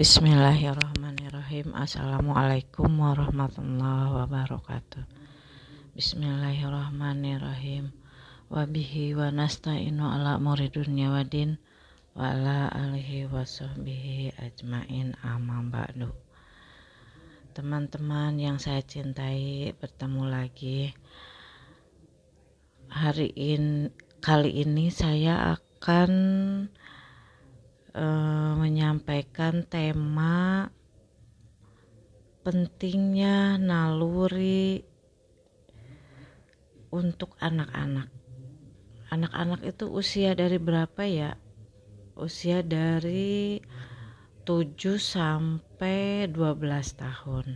Bismillahirrahmanirrahim. Assalamualaikum warahmatullahi wabarakatuh. Bismillahirrahmanirrahim. Wabihi wa nasta'inu ala muridunya wadin Wa ala alihi wa sahbihi ajmain. Amma ba'du. Teman-teman yang saya cintai bertemu lagi. Hari ini kali ini saya akan uh, menyampaikan tema pentingnya naluri untuk anak-anak. Anak-anak itu usia dari berapa ya? Usia dari 7 sampai 12 tahun.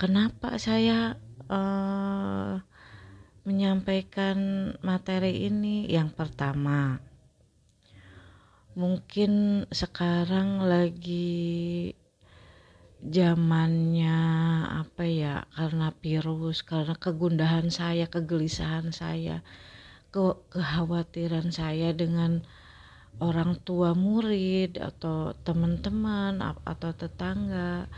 Kenapa saya uh, menyampaikan materi ini? Yang pertama, mungkin sekarang lagi zamannya apa ya karena virus karena kegundahan saya kegelisahan saya ke kekhawatiran saya dengan orang tua murid atau teman-teman atau tetangga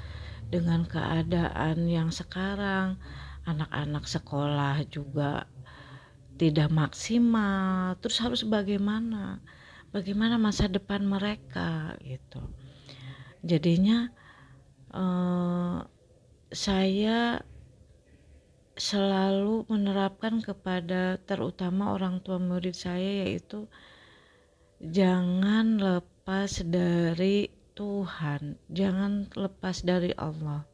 dengan keadaan yang sekarang anak-anak sekolah juga tidak maksimal. Terus harus bagaimana bagaimana masa depan mereka gitu jadinya uh, saya selalu menerapkan kepada terutama orang tua murid saya yaitu jangan lepas dari Tuhan, jangan lepas dari Allah.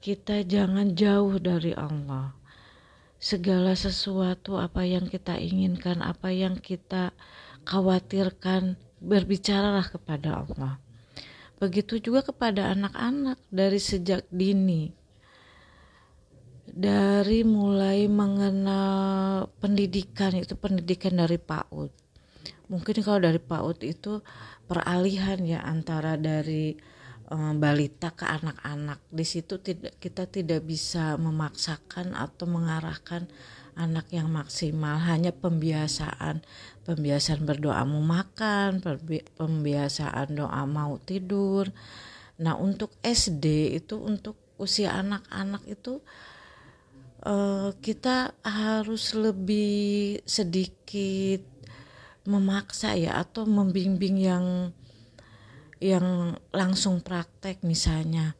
Kita jangan jauh dari Allah. Segala sesuatu apa yang kita inginkan, apa yang kita khawatirkan, berbicaralah kepada Allah. Begitu juga kepada anak-anak dari sejak dini. Dari mulai mengenal pendidikan itu pendidikan dari PAUD. Mungkin kalau dari PAUD itu peralihan ya antara dari um, balita ke anak-anak. Di situ kita tidak bisa memaksakan atau mengarahkan anak yang maksimal hanya pembiasaan pembiasaan berdoa mau makan pembiasaan doa mau tidur. Nah untuk SD itu untuk usia anak-anak itu uh, kita harus lebih sedikit memaksa ya atau membimbing yang yang langsung praktek misalnya.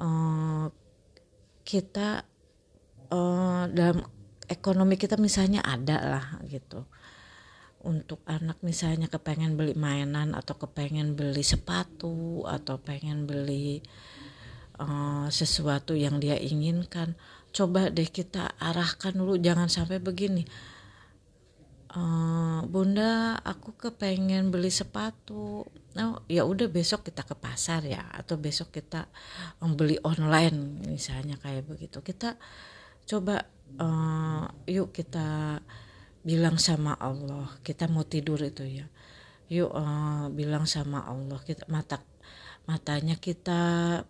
Uh, kita uh, dalam ekonomi kita misalnya ada lah gitu. Untuk anak misalnya kepengen beli mainan atau kepengen beli sepatu atau pengen beli uh, sesuatu yang dia inginkan coba deh kita arahkan dulu. Jangan sampai begini. Uh, bunda aku kepengen beli sepatu. Oh ya udah besok kita ke pasar ya atau besok kita beli online misalnya kayak begitu. Kita coba uh, yuk kita bilang sama Allah. Kita mau tidur itu ya. Yuk uh, bilang sama Allah. Kita mata matanya kita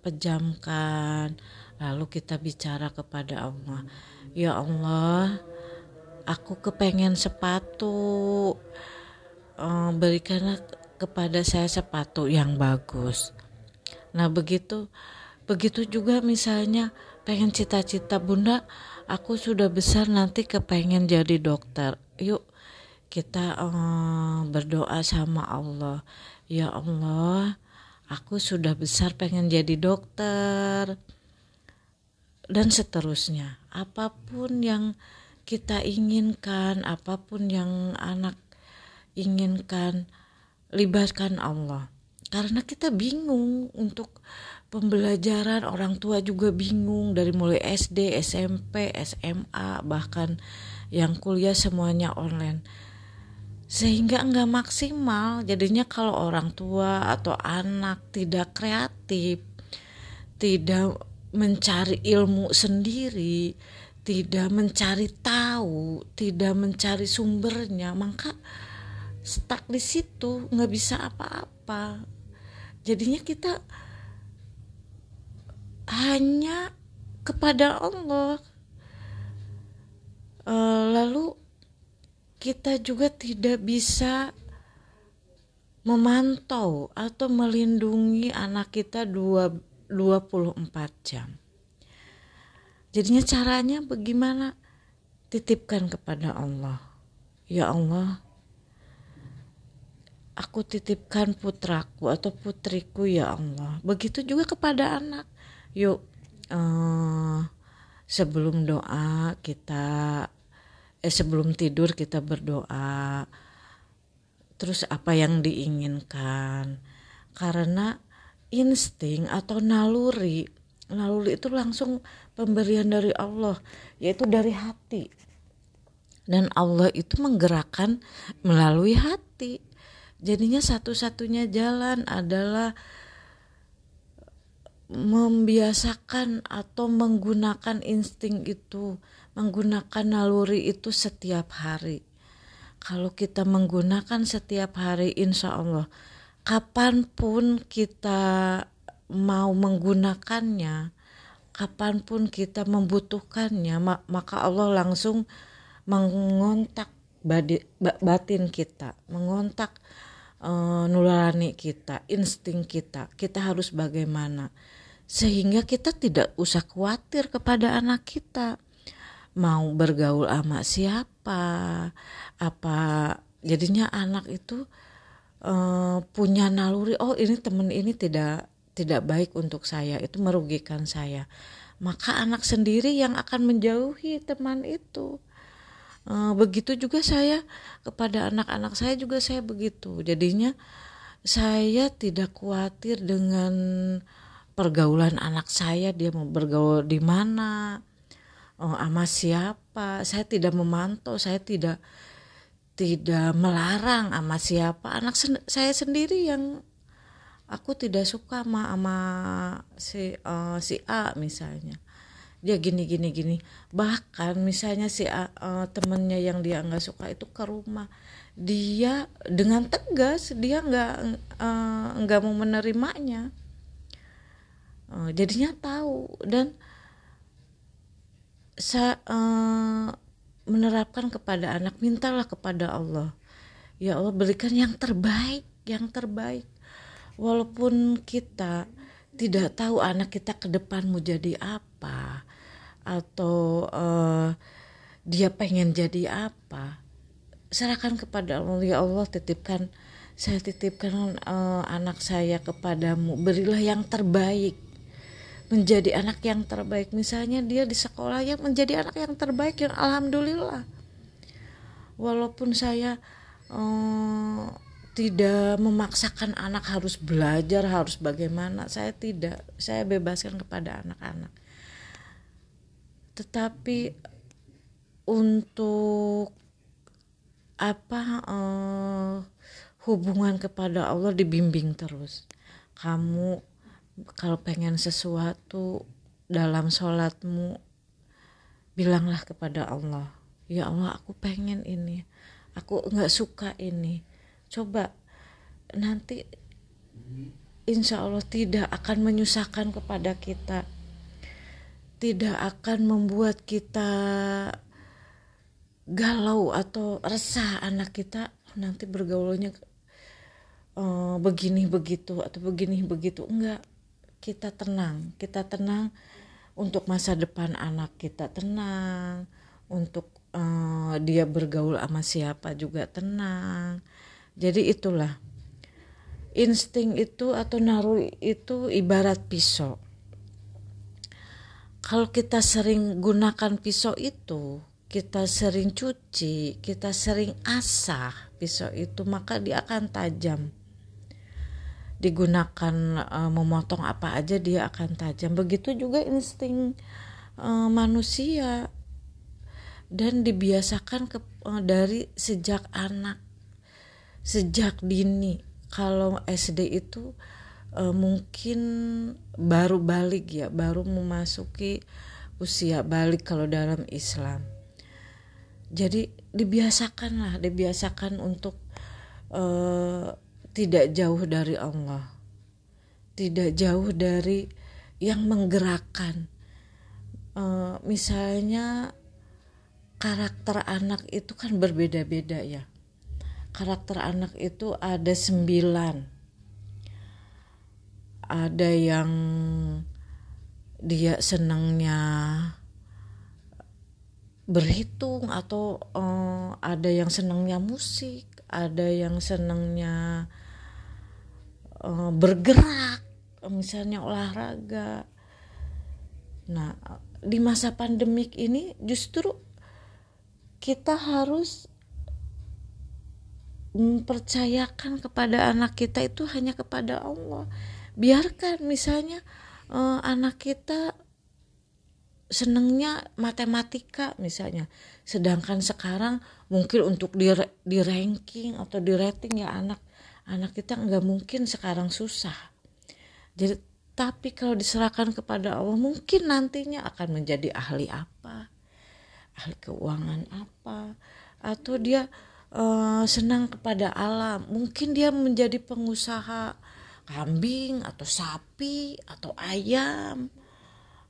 pejamkan. Lalu kita bicara kepada Allah. Ya Allah aku kepengen sepatu. Uh, berikanlah kepada saya sepatu yang bagus. Nah begitu begitu juga misalnya pengen cita-cita bunda. Aku sudah besar nanti kepengen jadi dokter. Yuk kita uh, berdoa sama Allah. Ya Allah aku sudah besar pengen jadi dokter. Dan seterusnya. Apa pun yang kita inginkan apa pun yang anak inginkan libatkan Allah karena kita bingung untuk pembelajaran orang tua juga bingung dari mulai SD, SMP, SMA bahkan yang kuliah semuanya online. Sehingga enggak maksimal jadinya kalau orang tua atau anak tidak kreatif tidak mencari ilmu sendiri tidak mencari tahu tidak mencari sumbernya maka stuck di situ nggak bisa apa-apa jadinya kita hanya kepada Allah e, lalu kita juga tidak bisa memantau atau melindungi anak kita 2, 24 jam. Jadinya caranya bagaimana? Titipkan kepada Allah. Ya Allah, aku titipkan putraku atau putriku ya Allah. Begitu juga kepada anak. Yuk, uh, sebelum doa kita, eh sebelum tidur kita berdoa terus apa yang diinginkan karena insting atau naluri naluri itu langsung pemberian dari Allah yaitu dari hati dan Allah itu menggerakkan melalui hati jadinya satu-satunya jalan adalah membiasakan atau menggunakan insting itu menggunakan naluri itu setiap hari. Kalau kita menggunakan setiap hari insya Allah kapan pun kita mau menggunakannya kapan pun kita membutuhkannya maka Allah langsung mengontak batin kita mengontak uh, nurani kita insting kita kita harus bagaimana? Sehingga kita tidak usah khawatir kepada anak kita. Mau bergaul sama siapa? Apa jadinya anak itu uh, punya naluri oh ini temen ini tidak tidak baik untuk saya itu merugikan saya. Maka anak sendiri yang akan menjauhi teman itu begitu juga saya kepada anak-anak saya juga saya begitu. Jadinya saya tidak khawatir dengan pergaulan anak saya dia mau bergaul di mana oh, sama siapa. Saya tidak memantau saya tidak tidak melarang sama siapa. Anak sen saya sendiri yang aku tidak suka sama sama si uh, si A misalnya dia gini gini gini. Bahkan misalnya si uh, temennya yang dia nggak suka itu ke rumah. Dia dengan tegas dia nggak uh, nggak mau menerimanya. Uh, jadinya tahu. Dan sa uh, menerapkan kepada anak mintalah kepada Allah. Ya Allah berikan yang terbaik yang terbaik. Walaupun kita tidak tahu anak kita ke depan mau jadi apa atau uh, dia pengen jadi apa serahkan kepada Allah. Ya Allah titipkan saya titipkan uh, anak saya kepadamu. Berilah yang terbaik. Menjadi anak yang terbaik. Misalnya dia di sekolah yang menjadi anak yang terbaik yang alhamdulillah. Walaupun saya uh, tidak memaksakan anak harus belajar harus bagaimana saya tidak saya bebaskan kepada anak-anak tetapi untuk apa uh, hubungan kepada Allah dibimbing terus. Kamu kalau pengen sesuatu dalam sholatmu bilanglah kepada Allah ya Allah aku pengen ini aku nggak suka ini. Coba nanti insya Allah tidak akan menyusahkan kepada kita tidak akan membuat kita galau atau resah anak kita nanti bergaulnya uh, begini begitu atau begini begitu. Enggak kita tenang. Kita tenang untuk masa depan anak kita tenang untuk uh, dia bergaul sama siapa juga tenang. Jadi itulah. Insting itu atau naruh itu ibarat pisau kalau kita sering gunakan pisau itu kita sering cuci kita sering asah pisau itu maka dia akan tajam. Digunakan uh, memotong apa aja dia akan tajam. Begitu juga insting uh, manusia. Dan dibiasakan ke, uh, dari sejak anak sejak dini. Kalau SD itu uh, mungkin baru balik ya baru memasuki usia balik kalau dalam Islam jadi dibiasakan lah dibiasakan untuk uh, tidak jauh dari Allah, tidak jauh dari yang menggerakkan. Uh, misalnya karakter anak itu kan berbeda-beda ya. karakter anak itu ada sembilan ada yang dia senangnya berhitung atau uh, ada yang senangnya musik, ada yang senangnya uh, bergerak, misalnya olahraga. Nah, di masa pandemik ini justru kita harus mempercayakan kepada anak kita itu hanya kepada Allah. Biarkan misalnya uh, anak kita senengnya matematika misalnya. Sedangkan sekarang mungkin untuk di, di ranking atau di rating ya anak anak kita nggak mungkin sekarang susah. Jadi tapi kalau diserahkan kepada Allah mungkin nantinya akan menjadi ahli apa ahli keuangan apa atau dia uh, senang kepada alam. Mungkin dia menjadi pengusaha kambing atau sapi atau ayam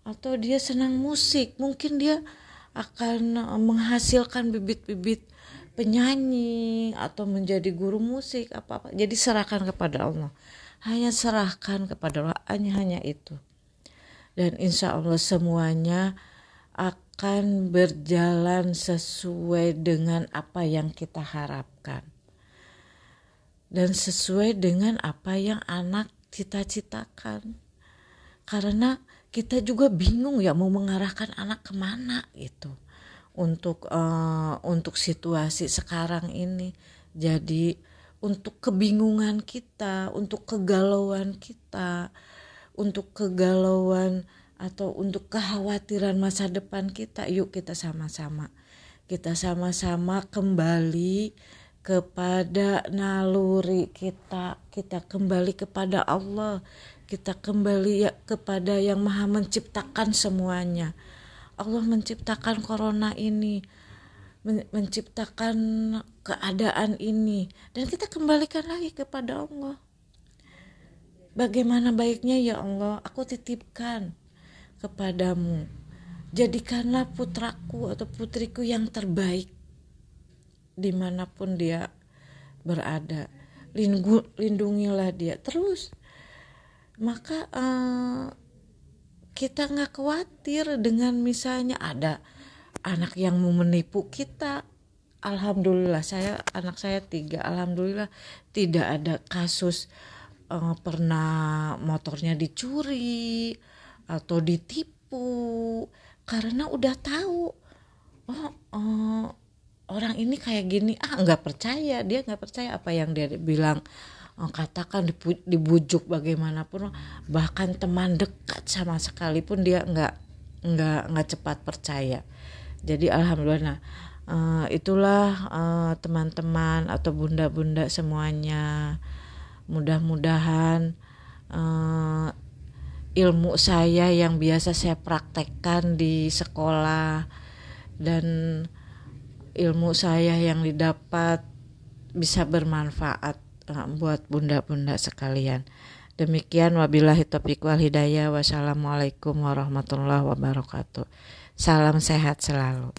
atau dia senang musik. Mungkin dia akan eh, menghasilkan bibit-bibit penyanyi atau menjadi guru musik apa apa jadi serahkan kepada Allah. Hanya serahkan kepada Allah hanya hanya itu. Dan insya Allah semuanya akan berjalan sesuai dengan apa yang kita harapkan dan sesuai dengan apa yang anak cita-citakan. Karena kita juga bingung ya mau mengarahkan anak ke mana gitu. Untuk uh, untuk situasi sekarang ini. Jadi untuk kebingungan kita untuk kegalauan kita untuk kegalauan atau untuk kekhawatiran masa depan kita yuk kita sama-sama. Kita sama-sama kembali kepada naluri kita. Kita kembali kepada Allah. Kita kembali ya kepada yang maha menciptakan semuanya. Allah menciptakan corona ini menciptakan keadaan ini. Dan kita kembalikan lagi kepada Allah. Bagaimana baiknya? Ya Allah aku titipkan kepadamu. Jadikanlah putraku atau putriku yang terbaik di mana pun dia berada. Lindungilah dia terus. Maka uh, kita nggak khawatir dengan misalnya ada anak yang mau menipu kita. Alhamdulillah saya anak saya tiga. Alhamdulillah tidak ada kasus uh, pernah motornya dicuri atau ditipu. Karena udah tahu oh uh, orang ini kayak gini ah nggak percaya dia nggak percaya. Apa yang dia bilang Oh, katakan dibujuk bagaimanapun bahkan teman dekat sama sekalipun dia nggak nggak nggak cepat percaya. Jadi alhamdulillah nah, itulah uh, teman-teman atau bunda-bunda semuanya. Mudah-mudahan uh, ilmu saya yang biasa saya praktekkan di sekolah dan ilmu saya yang didapat bisa bermanfaat buat bunda-bunda sekalian. Demikian wabillahi taufiq wal hidayah. Wassalamualaikum warahmatullahi wabarakatuh. Salam sehat selalu.